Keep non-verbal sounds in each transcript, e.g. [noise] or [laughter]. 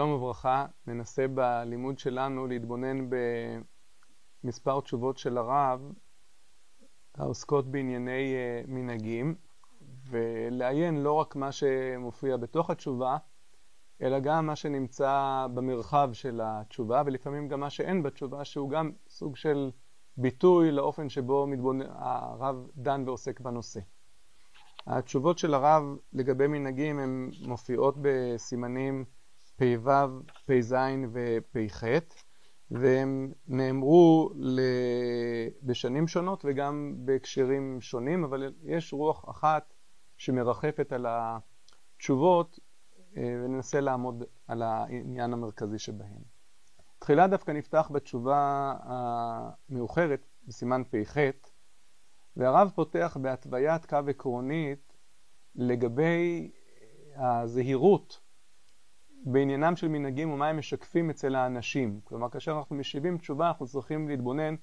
שלום וברכה, ננסה בלימוד שלנו להתבונן במספר תשובות של הרב העוסקות בענייני אה, מנהגים ולעיין לא רק מה שמופיע בתוך התשובה אלא גם מה שנמצא במרחב של התשובה ולפעמים גם מה שאין בתשובה שהוא גם סוג של ביטוי לאופן שבו מתבונן, הרב דן ועוסק בנושא. התשובות של הרב לגבי מנהגים הן מופיעות בסימנים פ"ו, פ"ז ופ"ח, והם נאמרו בשנים שונות וגם בהקשרים שונים, אבל יש רוח אחת שמרחפת על התשובות אה, וננסה לעמוד על העניין המרכזי שבהם. תחילה דווקא נפתח בתשובה המאוחרת בסימן פ"ח, והרב פותח בהתוויית קו עקרונית לגבי הזהירות בעניינם של מנהגים ומה הם משקפים אצל האנשים. כלומר, כאשר אנחנו משיבים תשובה, אנחנו צריכים להתבונן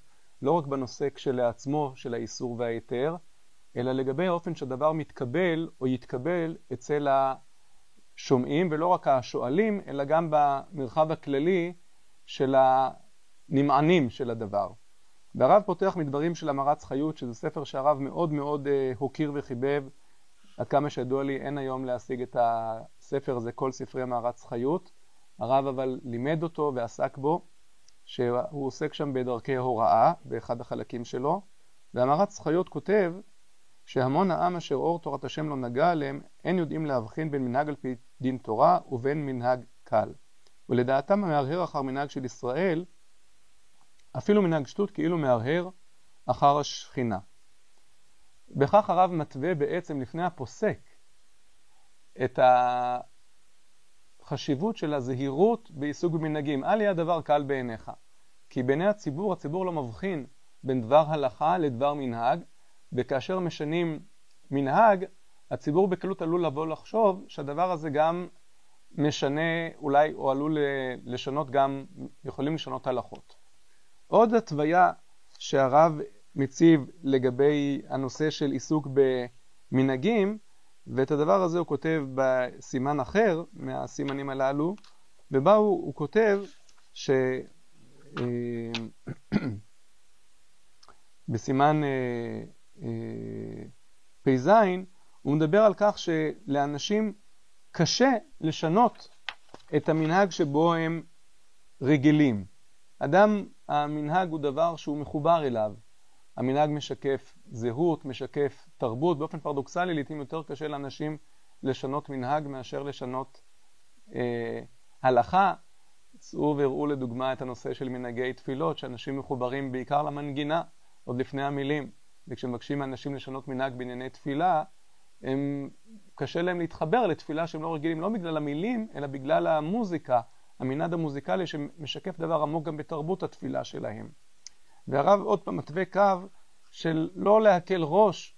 לא רק בנושא כשלעצמו של האיסור וההיתר, אלא לגבי האופן שהדבר מתקבל או יתקבל אצל השומעים, ולא רק השואלים, אלא גם במרחב הכללי של הנמענים של הדבר. והרב פותח מדברים של המרץ חיות, שזה ספר שהרב מאוד מאוד אה, הוקיר וחיבב. עד כמה שידוע לי, אין היום להשיג את הספר הזה, כל ספרי המערץ חיות. הרב אבל לימד אותו ועסק בו, שהוא עוסק שם בדרכי הוראה, באחד החלקים שלו, והמערץ חיות כותב שהמון העם אשר אור תורת השם לא נגע עליהם, אין יודעים להבחין בין מנהג על פי דין תורה ובין מנהג קל. ולדעתם המהרהר אחר מנהג של ישראל, אפילו מנהג שטות כאילו מהרהר אחר השכינה. בכך הרב מתווה בעצם לפני הפוסק את החשיבות של הזהירות בעיסוק במנהגים. אל יהיה הדבר קל בעיניך. כי בעיני הציבור, הציבור לא מבחין בין דבר הלכה לדבר מנהג, וכאשר משנים מנהג, הציבור בקלות עלול לבוא לחשוב שהדבר הזה גם משנה אולי, או עלול לשנות גם, יכולים לשנות הלכות. עוד התוויה שהרב מציב לגבי הנושא של עיסוק במנהגים, ואת הדבר הזה הוא כותב בסימן אחר מהסימנים הללו, ובה הוא, הוא כותב ש... אה, [coughs] בסימן אה, אה, פ"ז הוא מדבר על כך שלאנשים קשה לשנות את המנהג שבו הם רגילים. אדם, המנהג הוא דבר שהוא מחובר אליו. המנהג משקף זהות, משקף תרבות. באופן פרדוקסלי, לעיתים יותר קשה לאנשים לשנות מנהג מאשר לשנות אה, הלכה. צאו והראו לדוגמה את הנושא של מנהגי תפילות, שאנשים מחוברים בעיקר למנגינה, עוד לפני המילים. וכשמבקשים מאנשים לשנות מנהג בענייני תפילה, הם, קשה להם להתחבר לתפילה שהם לא רגילים, לא בגלל המילים, אלא בגלל המוזיקה, המנעד המוזיקלי שמשקף דבר עמוק גם בתרבות התפילה שלהם. והרב עוד פעם מתווה קו של לא להקל ראש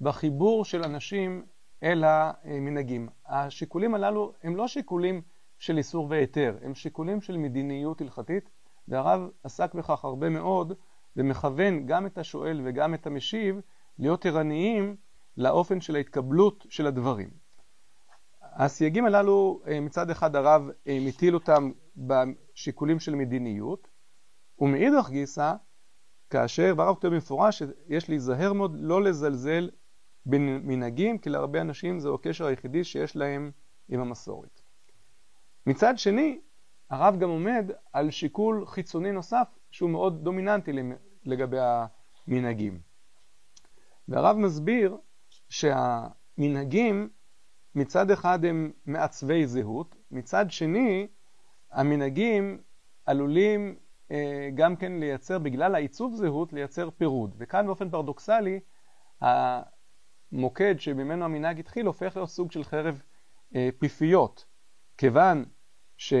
בחיבור של אנשים אל המנהגים. השיקולים הללו הם לא שיקולים של איסור והיתר, הם שיקולים של מדיניות הלכתית, והרב עסק בכך הרבה מאוד, ומכוון גם את השואל וגם את המשיב להיות ערניים לאופן של ההתקבלות של הדברים. הסייגים הללו, אה, מצד אחד הרב אה, מטיל אותם בשיקולים של מדיניות, ומאידך גיסא, כאשר, והרב כותב במפורש שיש להיזהר מאוד לא לזלזל במנהגים, כי להרבה אנשים זהו הקשר היחידי שיש להם עם המסורת. מצד שני, הרב גם עומד על שיקול חיצוני נוסף שהוא מאוד דומיננטי לגבי המנהגים. והרב מסביר שהמנהגים מצד אחד הם מעצבי זהות, מצד שני המנהגים עלולים גם כן לייצר, בגלל העיצוב זהות, לייצר פירוד. וכאן באופן פרדוקסלי, המוקד שממנו המנהג התחיל הופך להיות סוג של חרב אה, פיפיות, כיוון שבאמת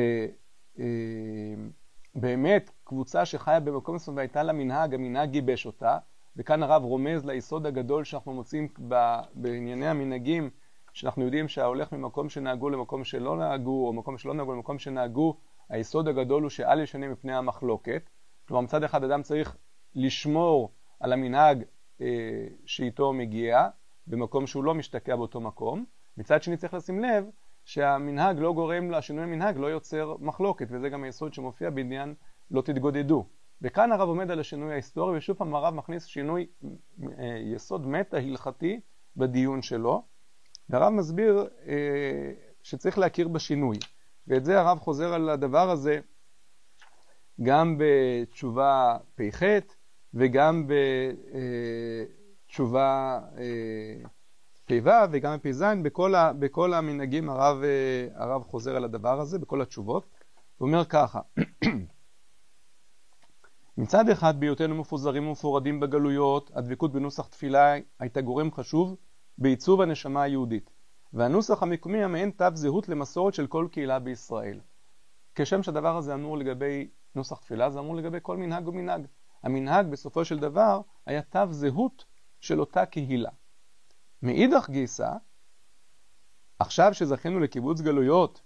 אה, קבוצה שחיה במקום מסוים והייתה לה מנהג, המנהג גיבש אותה, וכאן הרב רומז ליסוד הגדול שאנחנו מוצאים בענייני המנהגים, שאנחנו יודעים שההולך ממקום שנהגו למקום שלא נהגו, או מקום שלא נהגו למקום שנהגו, היסוד הגדול הוא שאל ישנה מפני המחלוקת. כלומר, מצד אחד אדם צריך לשמור על המנהג אה, שאיתו מגיע, במקום שהוא לא משתקע באותו מקום. מצד שני צריך לשים לב שהמנהג לא גורם, לשינוי המנהג לא יוצר מחלוקת, וזה גם היסוד שמופיע בעניין לא תתגודדו. וכאן הרב עומד על השינוי ההיסטורי, ושוב פעם הרב מכניס שינוי אה, יסוד מטה הלכתי בדיון שלו, והרב מסביר אה, שצריך להכיר בשינוי, ואת זה הרב חוזר על הדבר הזה גם בתשובה פ"ח וגם בתשובה אה, פ"ו וגם בפ"ז, בכל, בכל המנהגים הרב, אה, הרב חוזר על הדבר הזה, בכל התשובות. הוא אומר ככה, [clears throat] מצד אחד בהיותנו מפוזרים ומפורדים בגלויות, הדבקות בנוסח תפילה הייתה גורם חשוב בעיצוב הנשמה היהודית, והנוסח המקומי המעין תו זהות למסורת של כל קהילה בישראל. כשם שהדבר הזה אמור לגבי נוסח תפילה, זה אמור לגבי כל מנהג ומנהג. המנהג בסופו של דבר היה תו זהות של אותה קהילה. מאידך גיסא, עכשיו שזכינו לקיבוץ גלויות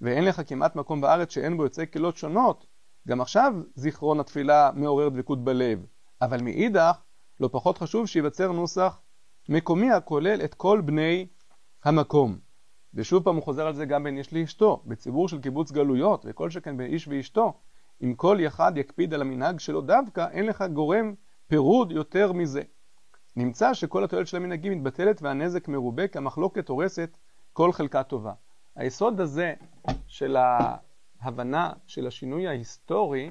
ואין לך כמעט מקום בארץ שאין בו יוצאי קהילות שונות, גם עכשיו זיכרון התפילה מעורר דבקות בלב, אבל מאידך לא פחות חשוב שייווצר נוסח מקומי הכולל את כל בני המקום. ושוב פעם הוא חוזר על זה גם בין איש לאשתו, בציבור של קיבוץ גלויות, וכל שכן בין איש ואשתו, אם כל אחד יקפיד על המנהג שלו דווקא, אין לך גורם פירוד יותר מזה. נמצא שכל התועלת של המנהגים מתבטלת והנזק מרובה כי המחלוקת הורסת כל חלקה טובה. היסוד הזה של ההבנה של השינוי ההיסטורי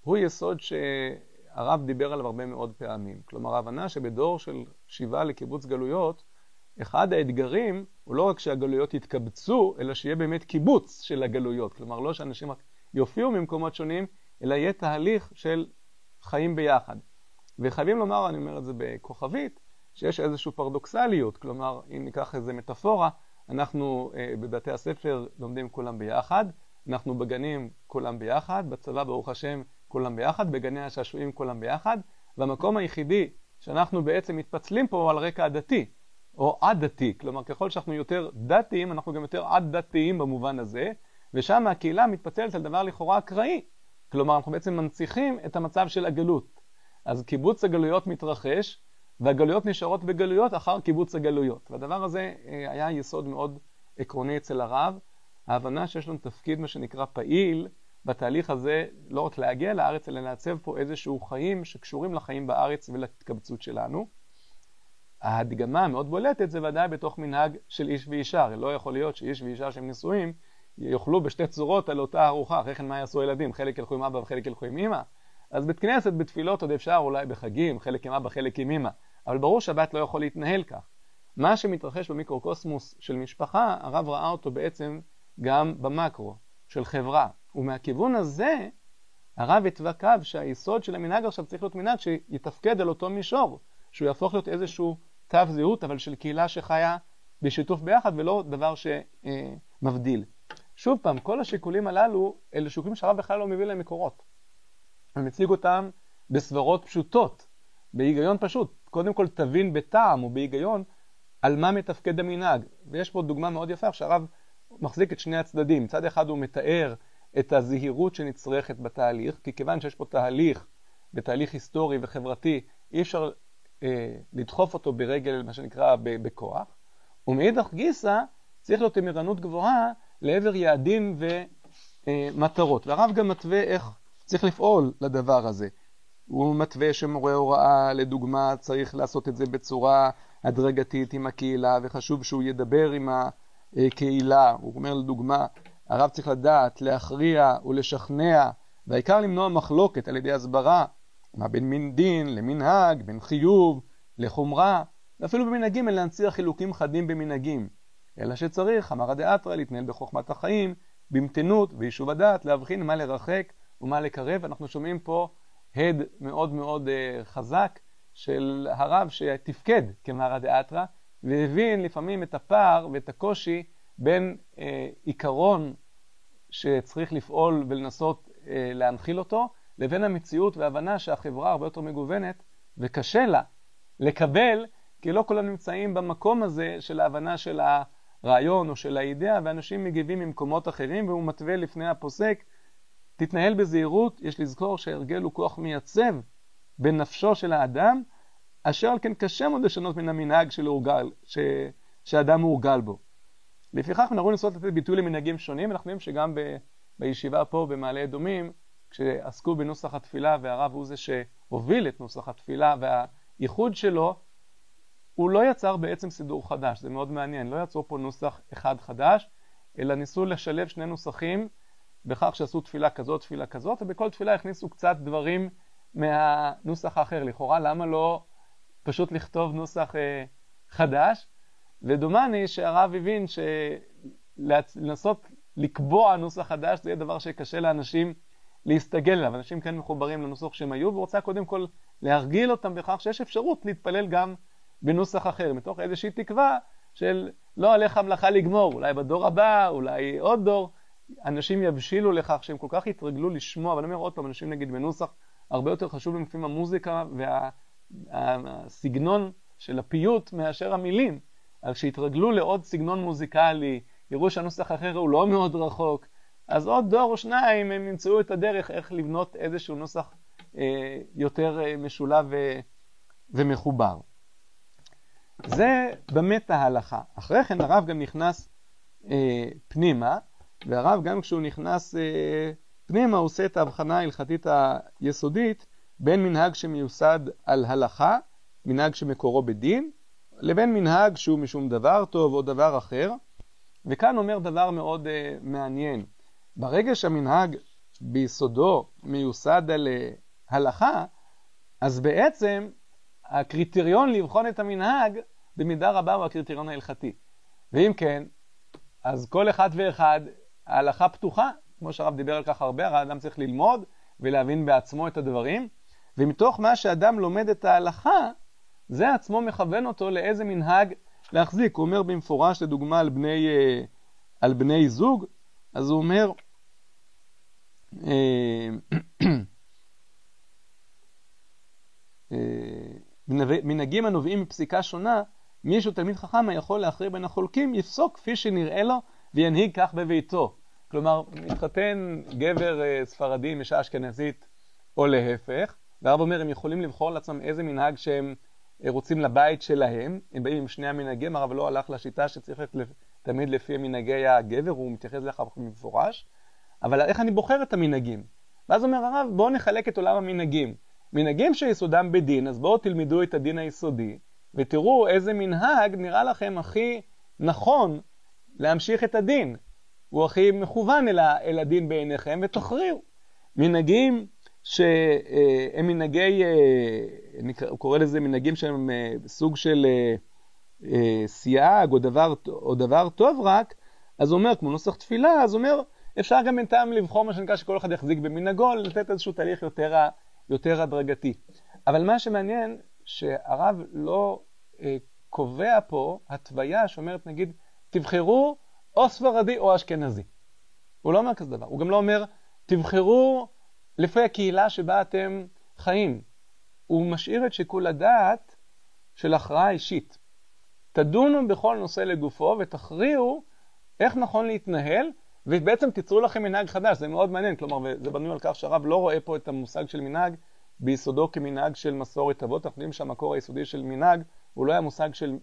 הוא יסוד שהרב דיבר עליו הרבה מאוד פעמים. כלומר, ההבנה שבדור של שיבה לקיבוץ גלויות, אחד האתגרים הוא לא רק שהגלויות יתקבצו, אלא שיהיה באמת קיבוץ של הגלויות. כלומר, לא שאנשים רק יופיעו ממקומות שונים, אלא יהיה תהליך של חיים ביחד. וחייבים לומר, אני אומר את זה בכוכבית, שיש איזושהי פרדוקסליות, כלומר, אם ניקח איזה מטאפורה, אנחנו אה, בבתי הספר לומדים כולם ביחד, אנחנו בגנים כולם ביחד, בצבא ברוך השם כולם ביחד, בגני השעשועים כולם ביחד, והמקום היחידי שאנחנו בעצם מתפצלים פה הוא על רקע הדתי, או עד-דתי, כלומר ככל שאנחנו יותר דתיים, אנחנו גם יותר עד-דתיים במובן הזה, ושם הקהילה מתפצלת על דבר לכאורה אקראי, כלומר אנחנו בעצם מנציחים את המצב של הגלות. אז קיבוץ הגלויות מתרחש, והגלויות נשארות בגלויות אחר קיבוץ הגלויות. והדבר הזה אה, היה יסוד מאוד עקרוני אצל הרב, ההבנה שיש לנו תפקיד מה שנקרא פעיל בתהליך הזה, לא רק להגיע לארץ, אלא לעצב פה איזשהו חיים שקשורים לחיים בארץ ולהתקבצות שלנו. ההדגמה המאוד בולטת זה ודאי בתוך מנהג של איש ואישה, הרי לא יכול להיות שאיש ואישה שהם נשואים יאכלו בשתי צורות על אותה ארוחה, אחרי כן מה יעשו הילדים? חלק ילכו עם אבא וחלק ילכו עם אמא? אז בית כנסת, בתפילות עוד אפשר, אולי בחגים, חלק עם אבא, חלק עם אמא. אבל ברור שהבית לא יכול להתנהל כך. מה שמתרחש במיקרוקוסמוס של משפחה, הרב ראה אותו בעצם גם במקרו, של חברה. ומהכיוון הזה, הרב התווה קו שהיסוד של המנהג עכשיו צריך להיות מנהג שיתפקד על אותו מישור, שהוא יהפוך להיות איזשהו תו זהות, אבל של קהילה שחיה בשיתוף ביחד ולא דבר שמבדיל. שוב פעם, כל השיקולים הללו, אלה שיקולים שהרב בכלל לא מביא להם מקורות. הוא מציג אותם בסברות פשוטות, בהיגיון פשוט. קודם כל תבין בטעם ובהיגיון על מה מתפקד המנהג. ויש פה דוגמה מאוד יפה, שהרב מחזיק את שני הצדדים. מצד אחד הוא מתאר את הזהירות שנצרכת בתהליך, כי כיוון שיש פה תהליך, בתהליך היסטורי וחברתי, אי אפשר אה, לדחוף אותו ברגל, מה שנקרא, בכוח. ומאידך גיסא, צריך להיות עם ערנות גבוהה לעבר יעדים ומטרות. והרב גם מתווה איך צריך לפעול לדבר הזה. הוא מתווה שמורה הוראה, לדוגמה, צריך לעשות את זה בצורה הדרגתית עם הקהילה, וחשוב שהוא ידבר עם הקהילה. הוא אומר לדוגמה, הרב צריך לדעת להכריע ולשכנע, והעיקר למנוע מחלוקת על ידי הסברה, מה בין מין דין למנהג, בין חיוב לחומרה, ואפילו במנהגים אין להנציח חילוקים חדים במנהגים. אלא שצריך, אמר הדאתרא, להתנהל בחוכמת החיים, במתינות ויישוב הדעת, להבחין מה לרחק ומה לקרב. אנחנו שומעים פה הד מאוד מאוד uh, חזק של הרב שתפקד כמרא דאתרא, והבין לפעמים את הפער ואת הקושי בין uh, עיקרון שצריך לפעול ולנסות uh, להנחיל אותו, לבין המציאות והבנה שהחברה הרבה יותר מגוונת וקשה לה לקבל, כי לא כולם נמצאים במקום הזה של ההבנה של. הרעיון או של האידאה, ואנשים מגיבים ממקומות אחרים, והוא מתווה לפני הפוסק, תתנהל בזהירות, יש לזכור שההרגל הוא כוח מייצב בנפשו של האדם, אשר על כן קשה מאוד לשנות מן המנהג של הורגל, ש... שאדם מורגל בו. לפיכך אנחנו לנסות לתת ביטוי למנהגים שונים, ואנחנו יודעים שגם ב, בישיבה פה במעלה אדומים, כשעסקו בנוסח התפילה והרב הוא זה שהוביל את נוסח התפילה והייחוד שלו, הוא לא יצר בעצם סידור חדש, זה מאוד מעניין, לא יצרו פה נוסח אחד חדש, אלא ניסו לשלב שני נוסחים בכך שעשו תפילה כזאת, תפילה כזאת, ובכל תפילה הכניסו קצת דברים מהנוסח האחר. לכאורה, למה לא פשוט לכתוב נוסח אה, חדש? ודומני שהרב הבין שלנסות לקבוע נוסח חדש זה יהיה דבר שקשה לאנשים להסתגל אליו. אנשים כן מחוברים לנוסח שהם היו, ורוצה קודם כל להרגיל אותם בכך שיש אפשרות להתפלל גם בנוסח אחר, מתוך איזושהי תקווה של לא עליך המלאכה לגמור, אולי בדור הבא, אולי עוד דור, אנשים יבשילו לכך שהם כל כך יתרגלו לשמוע, אבל אני אומר עוד פעם, אנשים נגיד בנוסח הרבה יותר חשוב להם לפעמים המוזיקה והסגנון של הפיוט מאשר המילים. אז כשיתרגלו לעוד סגנון מוזיקלי, יראו שהנוסח האחר הוא לא מאוד רחוק, אז עוד דור או שניים הם ימצאו את הדרך איך לבנות איזשהו נוסח אה, יותר אה, משולב אה, ומחובר. זה באמת ההלכה. אחרי כן הרב גם נכנס אה, פנימה, והרב גם כשהוא נכנס אה, פנימה הוא עושה את ההבחנה ההלכתית היסודית בין מנהג שמיוסד על הלכה, מנהג שמקורו בדין, לבין מנהג שהוא משום דבר טוב או דבר אחר. וכאן אומר דבר מאוד uh, מעניין. ברגע שהמנהג ביסודו מיוסד על uh, הלכה, אז בעצם הקריטריון לבחון את המנהג במידה רבה הוא הקריטריון ההלכתי. ואם כן, אז כל אחד ואחד, ההלכה פתוחה, כמו שהרב דיבר על כך הרבה, האדם צריך ללמוד ולהבין בעצמו את הדברים, ומתוך מה שאדם לומד את ההלכה, זה עצמו מכוון אותו לאיזה מנהג להחזיק. הוא אומר במפורש, לדוגמה, על בני, אה, על בני זוג, אז הוא אומר, אה, אה, מנהגים הנובעים מפסיקה שונה, מי שהוא תלמיד חכם היכול להכריע בין החולקים, יפסוק כפי שנראה לו וינהיג כך בביתו. כלומר, מתחתן גבר ספרדי עם אישה אשכנזית או להפך, והרב אומר, הם יכולים לבחור לעצמם איזה מנהג שהם רוצים לבית שלהם, הם באים עם שני המנהגים, הרב לא הלך לשיטה שצריך תמיד לפי מנהגי הגבר, הוא מתייחס לכך במפורש, אבל איך אני בוחר את המנהגים? ואז אומר הרב, בואו נחלק את עולם המנהגים. מנהגים שיסודם בדין, אז בואו תלמדו את הדין היסודי, ותראו איזה מנהג נראה לכם הכי נכון להמשיך את הדין. הוא הכי מכוון אל, אל הדין בעיניכם, ותכריעו. מנהגים שהם מנהגי, אה, הוא קורא לזה מנהגים שהם אה, סוג של אה, סייג או דבר, או דבר טוב רק, אז הוא אומר, כמו נוסח תפילה, אז הוא אומר, אפשר גם בינתיים לבחור מה שנקרא שכל אחד יחזיק במנהגו, לתת איזשהו תהליך יותר, יותר הדרגתי. אבל מה שמעניין, שהרב לא אה, קובע פה התוויה שאומרת, נגיד, תבחרו או ספרדי או אשכנזי. הוא לא אומר כזה דבר. הוא גם לא אומר, תבחרו לפי הקהילה שבה אתם חיים. הוא משאיר את שיקול הדעת של הכרעה אישית. תדונו בכל נושא לגופו ותכריעו איך נכון להתנהל, ובעצם תיצרו לכם מנהג חדש, זה מאוד מעניין, כלומר, זה בנוי על כך שהרב לא רואה פה את המושג של מנהג ביסודו כמנהג של מסורת אבות, אנחנו יודעים שהמקור היסודי של מנהג הוא לא היה מושג של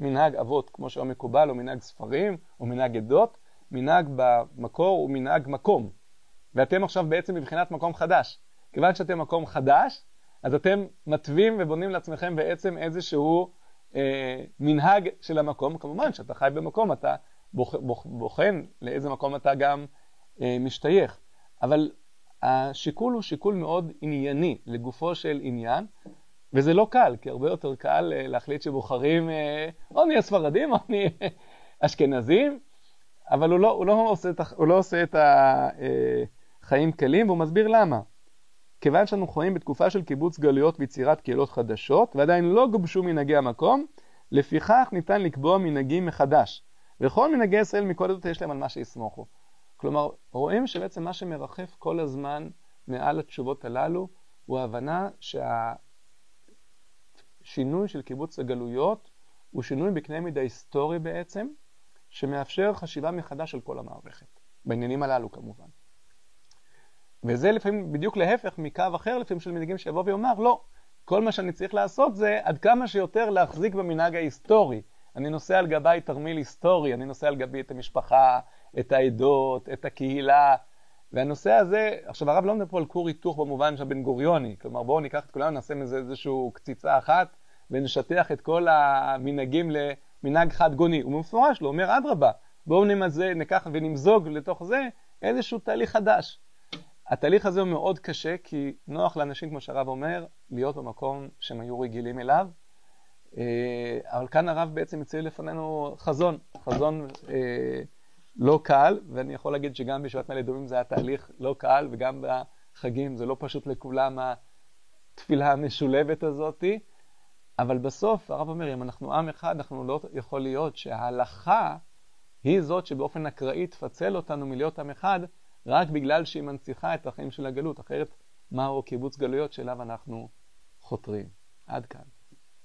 מנהג אבות, כמו שהיה מקובל, או מנהג ספרים, או מנהג עדות, מנהג במקור הוא מנהג מקום. ואתם עכשיו בעצם מבחינת מקום חדש. כיוון שאתם מקום חדש, אז אתם מתווים ובונים לעצמכם בעצם איזשהו אה, מנהג של המקום. כמובן שאתה חי במקום, אתה בוח, בוח, בוחן לאיזה מקום אתה גם אה, משתייך. אבל השיקול הוא שיקול מאוד ענייני לגופו של עניין, וזה לא קל, כי הרבה יותר קל אה, להחליט שבוחרים אה, או נהיה ספרדים או נהיה [laughs] אשכנזים, אבל הוא לא, הוא לא עושה הוא לא עושה את ה... אה, קלים, והוא מסביר למה. כיוון שאנו חיים בתקופה של קיבוץ גלויות ויצירת קהילות חדשות, ועדיין לא גובשו מנהגי המקום, לפיכך ניתן לקבוע מנהגים מחדש. וכל מנהגי ישראל מכל עדות יש להם על מה שיסמוכו. כלומר, רואים שבעצם מה שמרחף כל הזמן מעל התשובות הללו, הוא ההבנה שהשינוי של קיבוץ הגלויות הוא שינוי בקנה מידה היסטורי בעצם, שמאפשר חשיבה מחדש על כל המערכת. בעניינים הללו כמובן. וזה לפעמים בדיוק להפך מקו אחר לפעמים של מנהיגים שיבוא ויאמר, לא, כל מה שאני צריך לעשות זה עד כמה שיותר להחזיק במנהג ההיסטורי. אני נושא על גביי תרמיל היסטורי, אני נושא על גבי את המשפחה, את העדות, את הקהילה, והנושא הזה, עכשיו הרב לא מדבר פה על כור היתוך במובן של בן גוריוני, כלומר בואו ניקח את כולנו, נעשה מזה איזושהי קציצה אחת, ונשטח את כל המנהגים למנהג חד גוני. הוא במפורש לא אומר אדרבה, בואו נמזה, ניקח ונמזוג לתוך זה איזשהו תהליך חדש. התהליך הזה הוא מאוד קשה, כי נוח לאנשים, כמו שהרב אומר, להיות במקום שהם היו רגילים אליו. אה, אבל כאן הרב בעצם מציע לפנינו חזון, חזון אה, לא קל, ואני יכול להגיד שגם בישיבת מעלה אדומים זה היה תהליך לא קל, וגם בחגים זה לא פשוט לכולם התפילה המשולבת הזאתי. אבל בסוף הרב אומר, אם אנחנו עם אחד, אנחנו לא יכול להיות שההלכה היא זאת שבאופן אקראי תפצל אותנו מלהיות עם אחד, רק בגלל שהיא מנציחה את החיים של הגלות, אחרת מהו קיבוץ גלויות שאליו אנחנו חותרים. עד כאן.